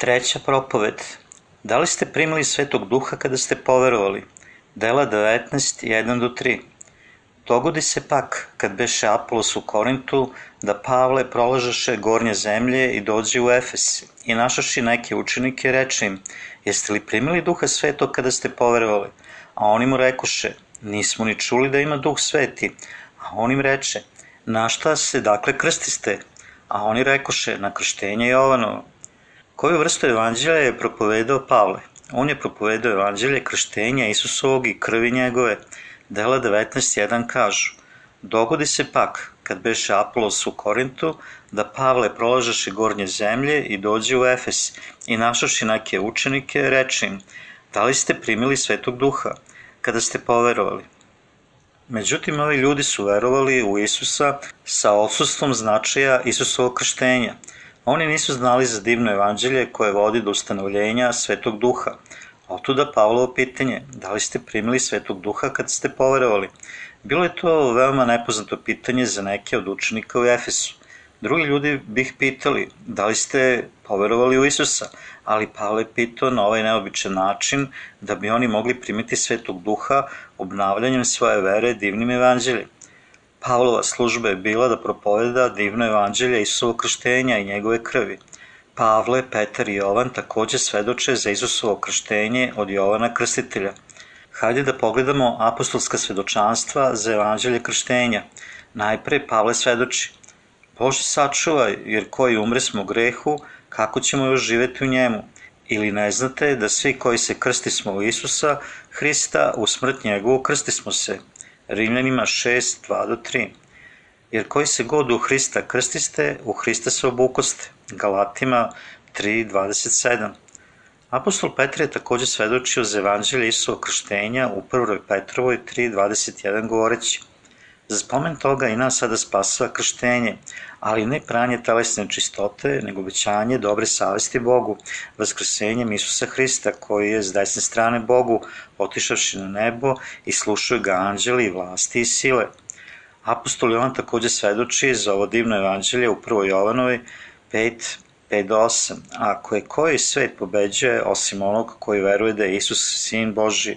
Treća propoved. Da li ste primili svetog duha kada ste poverovali? Dela 19, 1 do 3. Dogodi se pak, kad beše Apolos u Korintu, da Pavle prolažaše gornje zemlje i dođe u Efes i našaši neke učenike reče im, jeste li primili duha svetog kada ste poverovali? A oni mu rekoše, nismo ni čuli da ima duh sveti. A on im reče, na šta se dakle krstiste? A oni rekoše, na krštenje Jovanovo. Koju vrstu evanđelja je propovedao Pavle? On je propovedao evanđelje krštenja Isusovog i krvi njegove. Dela 19.1 kažu, Dogodi se pak, kad beše Apolos u Korintu, da Pavle prolažaše gornje zemlje i dođe u Efes i našaši neke učenike, reče im, da li ste primili svetog duha, kada ste poverovali? Međutim, ovi ljudi su verovali u Isusa sa odsustvom značaja Isusovog krštenja – Oni nisu znali za divno evanđelje koje vodi do ustanovljenja Svetog Duha. Otuda Pavlovo pitanje, da li ste primili Svetog Duha kad ste poverovali? Bilo je to veoma nepoznato pitanje za neke od učenika u Efesu. Drugi ljudi bih pitali, da li ste poverovali u Isusa, ali Pavle pitao na ovaj neobičan način da bi oni mogli primiti Svetog Duha obnavljanjem svoje vere divnim evanđeljem. Pavlova služba je bila da propoveda divno evanđelje Isusovo krštenja i njegove krvi. Pavle, Petar i Jovan takođe svedoče za Isusovo krštenje od Jovana Krstitelja. Hajde da pogledamo apostolska svedočanstva za evanđelje krštenja. Najpre Pavle svedoči Bože sačuvaj, jer koji umre smo grehu, kako ćemo još živeti u njemu? Ili ne znate da svi koji se krsti smo u Isusa, Hrista, u smrt njegovu krsti smo se, Rimljanima 6, 2 do 3. Jer koji se god u Hrista krstiste, u Hrista se obukoste. Galatima 3, 27. Apostol Petar je takođe svedočio za evanđelje Isova krštenja u 1. Petrovoj 3.21 govoreći Za spomen toga i nas sada spasava krštenje, ali ne pranje telesne čistote, nego obećanje dobre savesti Bogu, vaskrsenjem Isusa Hrista, koji je s desne strane Bogu, otišavši na nebo i slušaju ga anđeli i vlasti i sile. Apostol Jovan takođe svedoči za ovo divno evanđelje u 1. Jovanovoj 5, 5 do 8. Ako je koji svet pobeđuje osim onog koji veruje da je Isus sin Boži,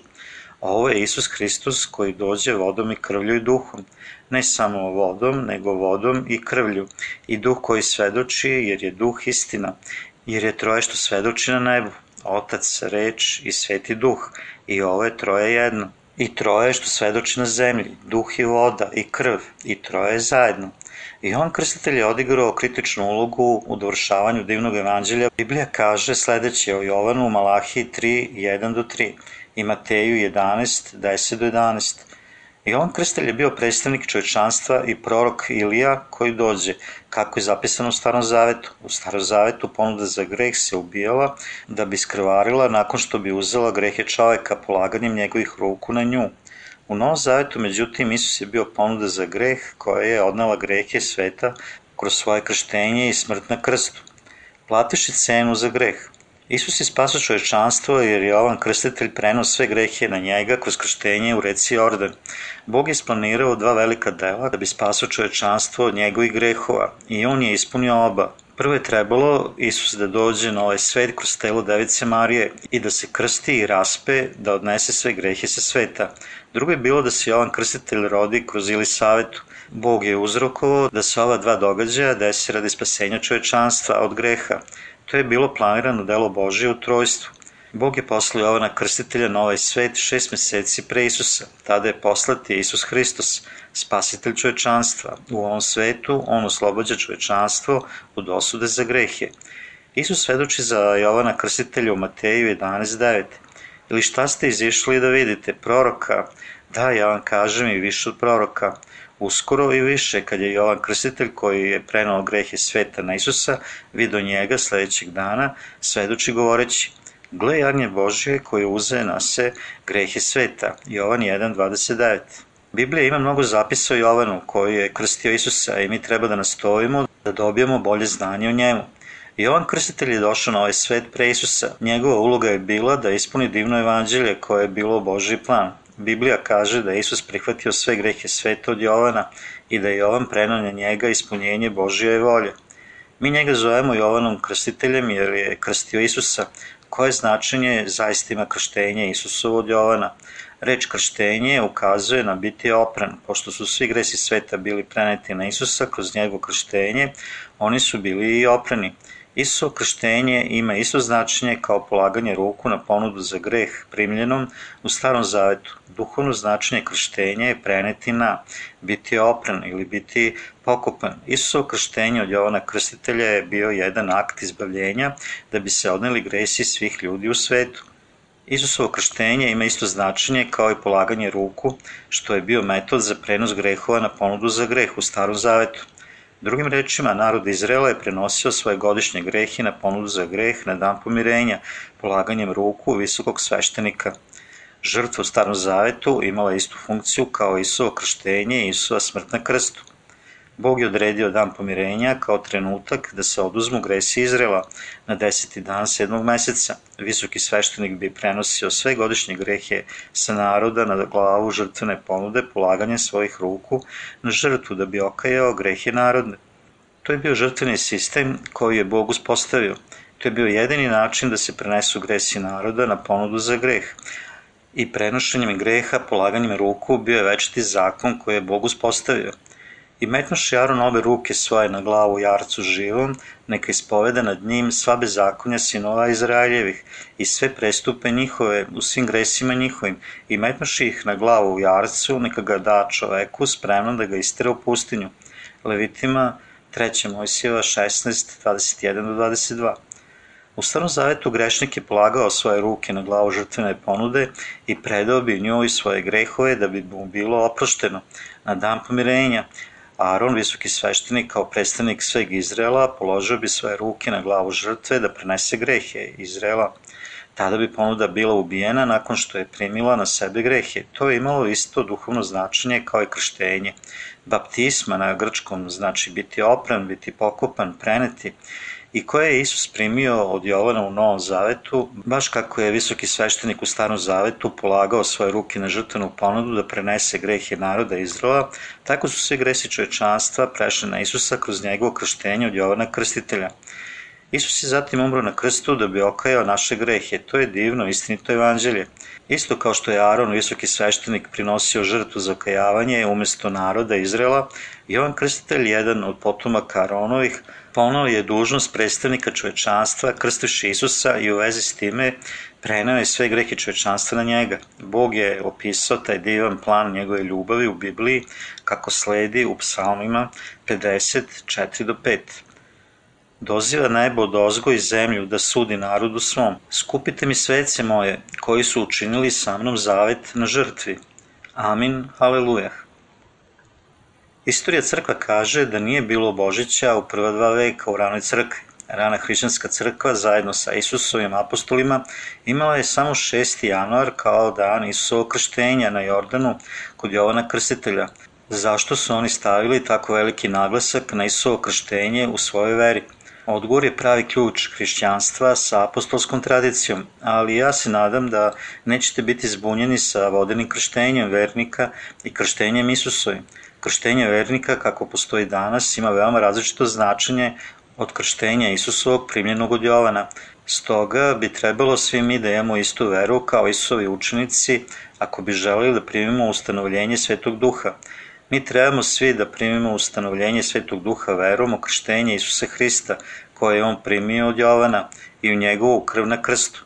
ovo je Isus Hristos koji dođe vodom i krvlju i duhom, ne samo vodom, nego vodom i krvlju, i duh koji svedoči, jer je duh istina, jer je troje što svedoči na nebu, Otac, Reč i Sveti Duh, i ovo je troje jedno. I troje što svedoči na zemlji, duh i voda i krv, i troje zajedno. I on krstitelj je odigrao kritičnu ulogu u dovršavanju divnog evanđelja. Biblija kaže sledeće o Jovanu u Malahiji 3, 1 do 3 i Mateju 11, 10 do 11. Jovan Krstelj je bio predstavnik čovečanstva i prorok Ilija koji dođe, kako je zapisano u Starom Zavetu. U Starom Zavetu ponuda za greh se ubijala da bi skrvarila nakon što bi uzela grehe čoveka polaganjem njegovih ruku na nju. U Novom Zavetu, međutim, Isus je bio ponuda za greh koja je odnala grehe sveta kroz svoje krštenje i smrt na krstu. Platiše cenu za greh. Isus je spasao čovečanstvo jer je Jovan Krstitelj prenao sve grehe na njega kroz krštenje u reci Jordan. Bog je isplanirao dva velika dela da bi spasao čovečanstvo od njegovih grehova i on je ispunio oba. Prvo je trebalo Isus da dođe na ovaj svet kroz telo Device Marije i da se krsti i raspe, da odnese sve grehe sa sveta. Drugo je bilo da se Jovan Krstitelj rodi kroz Ilisavetu. Bog je uzrokovao da se ova dva događaja desi radi spasenja čovečanstva od greha. To je bilo planirano delo Božije u trojstvu. Bog je poslao Jovana Krstitelja na ovaj svet šest meseci pre Isusa. Tada je poslat Isus Hristos, spasitelj čovečanstva. U ovom svetu on oslobađa čovečanstvo od osude za grehe. Isus svedoči za Jovana Krstitelja u Mateju 11.9. Ili šta ste izišli da vidite? Proroka? Da, ja vam kažem i više od proroka. Uskoro i više, kad je Jovan Krstitelj koji je prenao grehe sveta na Isusa, vidio njega sledećeg dana, svedoči govoreći, Gle jagnje Božje koji uze na se grehe sveta. Jovan 1.29 Biblija ima mnogo zapisa o Jovanu koji je krstio Isusa i mi treba da nastojimo da dobijemo bolje znanje o njemu. Jovan Krstitelj je došao na ovaj svet pre Isusa. Njegova uloga je bila da ispuni divno evanđelje koje je bilo Božji plan. Biblija kaže da je Isus prihvatio sve grehe sveta od Jovana i da je Jovan prenao na njega ispunjenje Božije volje. Mi njega zovemo Jovanom krstiteljem jer je krstio Isusa. Koje značenje zaista ima krštenje Isusovo od Jovana? Reč krštenje ukazuje na biti opran, pošto su svi gresi sveta bili preneti na Isusa kroz njegovo krštenje, oni su bili i oprani. Isuso krštenje ima isto značenje kao polaganje ruku na ponudu za greh primljenom u starom zavetu. Duhovno značenje krštenja je preneti na, biti opran ili biti pokopan. Isuso krštenje od Jovana Krstitelja je bio jedan akt izbavljenja da bi se odneli gresi svih ljudi u svetu. Isusovo krštenje ima isto značenje kao i polaganje ruku, što je bio metod za prenos grehova na ponudu za greh u starom zavetu. Drugim rečima, narod Izrela je prenosio svoje godišnje grehe na ponudu za greh na dan pomirenja, polaganjem ruku visokog sveštenika. Žrtva u Starom Zavetu imala istu funkciju kao Isuo krštenje i Isua smrt na krstu. Bog je odredio dan pomirenja kao trenutak da se oduzmu gresi Izrela na deseti dan sedmog meseca. Visoki sveštenik bi prenosio sve godišnje grehe sa naroda na glavu žrtvene ponude polaganjem svojih ruku na žrtvu da bi okajao grehe narodne. To je bio žrtveni sistem koji je Bog uspostavio. To je bio jedini način da se prenesu gresi naroda na ponudu za greh. I prenošenjem greha, polaganjem ruku, bio je večiti zakon koji je Bog uspostavio – I metnuši Aron obe ruke svoje na glavu jarcu živom, neka ispoveda nad njim sva bezakonja sinova Izraeljevih i sve prestupe njihove u svim gresima njihovim i metnuši ih na glavu u jarcu, neka ga da čoveku spremno da ga istera u pustinju. Levitima 3. Mojsijeva 16, 21 do 22. U Starom Zavetu grešnik je polagao svoje ruke na glavu žrtvene ponude i predao bi njoj svoje grehove da bi mu bilo oprošteno na dan pomirenja, Aaron, visoki sveštenik, kao predstavnik sveg Izrela, položio bi svoje ruke na glavu žrtve da prenese grehe Izrela. Tada bi ponuda bila ubijena nakon što je primila na sebe grehe. To je imalo isto duhovno značenje kao i krštenje. Baptisma na grčkom znači biti opran, biti pokopan, preneti i koje je Isus primio od Jovana u Novom Zavetu, baš kako je visoki sveštenik u Starom Zavetu polagao svoje ruke na žrtvenu ponudu da prenese grehe naroda Izraela, tako su svi gresi čovečanstva prešli na Isusa kroz njegovo krštenje od Jovana Krstitelja. Isus je zatim umro na krstu da bi okajao naše grehe. To je divno, istinito evanđelje. Isto kao što je Aron, visoki sveštenik, prinosio žrtvu za okajavanje umesto naroda Izrela, Jovan Krstitelj, jedan od potomaka Aronovih, ponao je dužnost predstavnika čovečanstva, krstiši Isusa i u vezi s time prenao je sve grehe čovečanstva na njega. Bog je opisao taj divan plan njegove ljubavi u Bibliji kako sledi u psalmima 54 do 5 doziva nebo od ozgo i zemlju da sudi narodu svom. Skupite mi svece moje, koji su učinili sa mnom zavet na žrtvi. Amin, aleluja. Istorija crkva kaže da nije bilo Božića u prva dva veka u ranoj crkvi. Rana hrišćanska crkva zajedno sa Isusovim apostolima imala je samo 6. januar kao dan Isusovog krštenja na Jordanu kod Jovana Krstitelja. Zašto su oni stavili tako veliki naglasak na Isusovo krštenje u svojoj veri? Odgovor je pravi ključ hrišćanstva sa apostolskom tradicijom, ali ja se nadam da nećete biti zbunjeni sa vodenim krštenjem vernika i krštenjem Isusovim. Krštenje vernika, kako postoji danas, ima veoma različito značenje od krštenja Isusovog primljenog od Jovana. Stoga bi trebalo svi mi da imamo istu veru kao Isusovi učenici ako bi želeli da primimo ustanovljenje Svetog Duha. Mi trebamo svi da primimo ustanovljenje Svetog Duha verom o krštenje Isusa Hrista, koje je on primio od Jovana i u njegovu krv na krstu.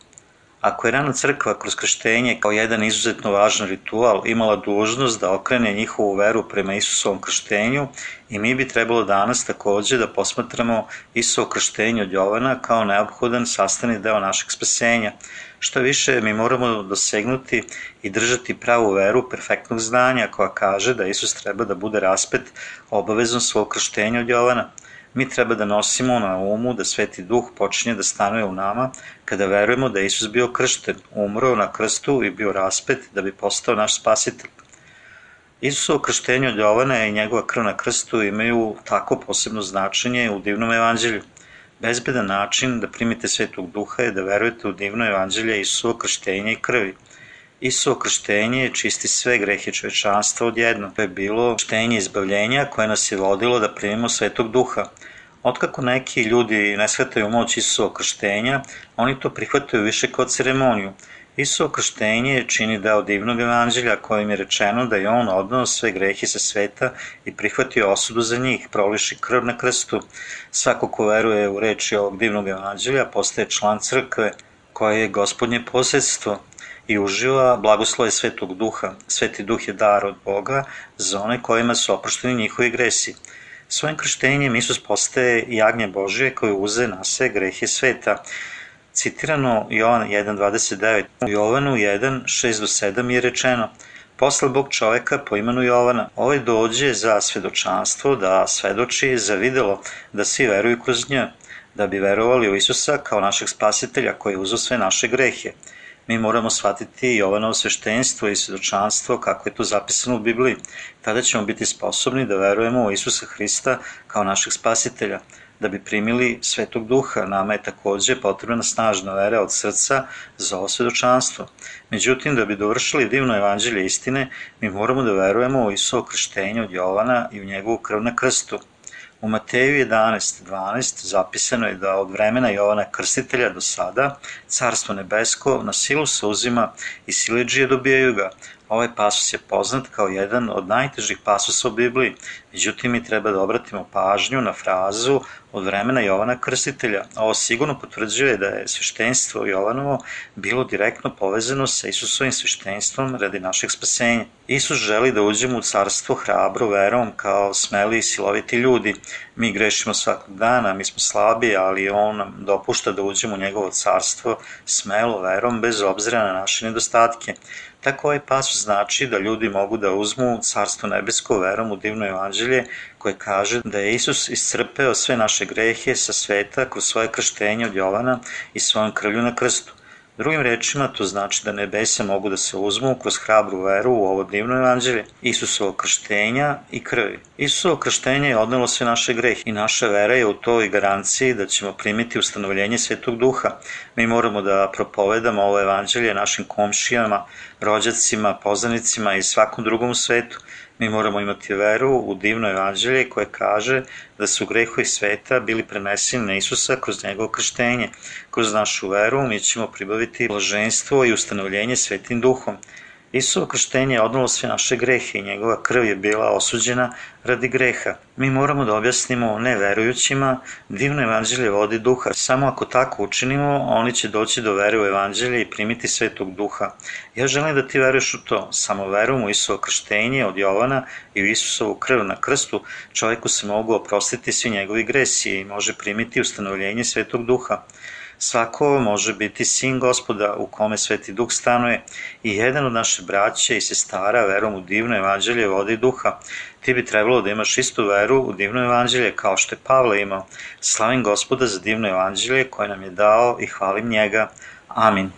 Ako je rana crkva kroz krštenje kao jedan izuzetno važan ritual imala dužnost da okrene njihovu veru prema Isusovom krštenju i mi bi trebalo danas takođe da posmatramo Isusovo krštenje od Jovana kao neophodan sastavni deo našeg spasenja. Što više, mi moramo dosegnuti i držati pravu veru perfektnog znanja koja kaže da Isus treba da bude raspet obavezom svog krštenja od Jovana. Mi treba da nosimo na umu da Sveti Duh počinje da stanuje u nama kada verujemo da je Isus bio kršten, umro na krstu i bio raspet da bi postao naš spasitelj. Isusovo krštenje od Jovana i njegova krv na krstu imaju tako posebno značenje u divnom evanđelju. Bezbedan način da primite Svetog Duha je da verujete u divno evanđelje Isusovo krštenje i krvi. Isusovo krštenje čisti sve grehe čovečanstva odjedno. To je bilo krštenje izbavljenja koje nas je vodilo da primimo Svetog Duha. Otkako neki ljudi ne shvataju moć Isusovog krštenja, oni to prihvataju više kao ceremoniju. Isusovo krštenje čini deo divnog evanđelja kojim je rečeno da je on odnao sve grehe sa sveta i prihvatio osudu za njih, proliši krv na krstu. Svako ko veruje u reči ovog divnog evanđelja postaje član crkve, koje je gospodnje posredstvo i uživa blagoslove Svetog Duha. Sveti Duh je dar od Boga za one kojima su oprošteni njihovi gresi. Svojim krštenjem Isus postaje jagnje Božije koje uze na sve grehe sveta. Citirano Jovan 1.29. U Jovanu 1.6-7 je rečeno Posle Bog čoveka po imenu Jovana. Ovaj dođe za svedočanstvo da svedoči za videlo da svi veruju kroz nje, da bi verovali u Isusa kao našeg spasitelja koji je uzo sve naše grehe mi moramo shvatiti Jovanovo sveštenstvo i svedočanstvo kako je to zapisano u Bibliji. Tada ćemo biti sposobni da verujemo u Isusa Hrista kao našeg spasitelja. Da bi primili svetog duha, nama je takođe potrebna snažna vera od srca za ovo svedočanstvo. Međutim, da bi dovršili divno evanđelje istine, mi moramo da verujemo u Isusovo krštenje od Jovana i u njegovu krv na krstu. U Mateju 11.12 zapisano je da od vremena Jovana Krstitelja do sada carstvo nebesko na silu se uzima i sileđije dobijaju ga, Ovaj pasus je poznat kao jedan od najtežih pasusa u Bibliji, međutim mi treba da obratimo pažnju na frazu od vremena Jovana Krstitelja. Ovo sigurno potvrđuje da je sveštenstvo Jovanovo bilo direktno povezano sa Isusovim sveštenstvom radi našeg spasenja. Isus želi da uđemo u carstvo hrabro verom kao smeli i siloviti ljudi. Mi grešimo svakog dana, mi smo slabi, ali On nam dopušta da uđemo u njegovo carstvo smelo verom bez obzira na naše nedostatke. Tako ovaj pasus znači da ljudi mogu da uzmu carstvo nebesko verom u divno evanđelje koje kaže da je Isus iscrpeo sve naše grehe sa sveta kroz svoje krštenje od Jovana i svojom krvlju na krstu. Drugim rečima, to znači da nebesa mogu da se uzmu kroz hrabru veru u ovo divno evanđelje, Isusovo krštenja i krvi. Isusovo krštenje je odnelo sve naše grehe i naša vera je u toj garanciji da ćemo primiti ustanovljenje Svetog Duha. Mi moramo da propovedamo ovo evanđelje našim komšijama, rođacima, poznanicima i svakom drugom svetu. Mi moramo imati veru u divno evanđelje koje kaže da su grehovi sveta bili preneseni na Isusa kroz njegovo krštenje. Kroz našu veru mi ćemo pribaviti blaženstvo i ustanovljenje svetim duhom. Isusovo krštenje je odnalo sve naše grehe i njegova krv je bila osuđena radi greha. Mi moramo da objasnimo neverujućima divno evanđelje vodi duha. Samo ako tako učinimo, oni će doći do vere u evanđelje i primiti svetog duha. Ja želim da ti veruješ u to. Samo verom u Isusovo krštenje od Jovana i u Isusovu krv na krstu, čovjeku se mogu oprostiti svi njegovi gresi i može primiti ustanovljenje svetog duha. Svako može biti sin gospoda u kome sveti duh stanuje i jedan od naše braće i sestara verom u divno evanđelje vodi duha. Ti bi trebalo da imaš istu veru u divno evanđelje kao što je Pavle imao. Slavim gospoda za divno evanđelje koje nam je dao i hvalim njega. Amin.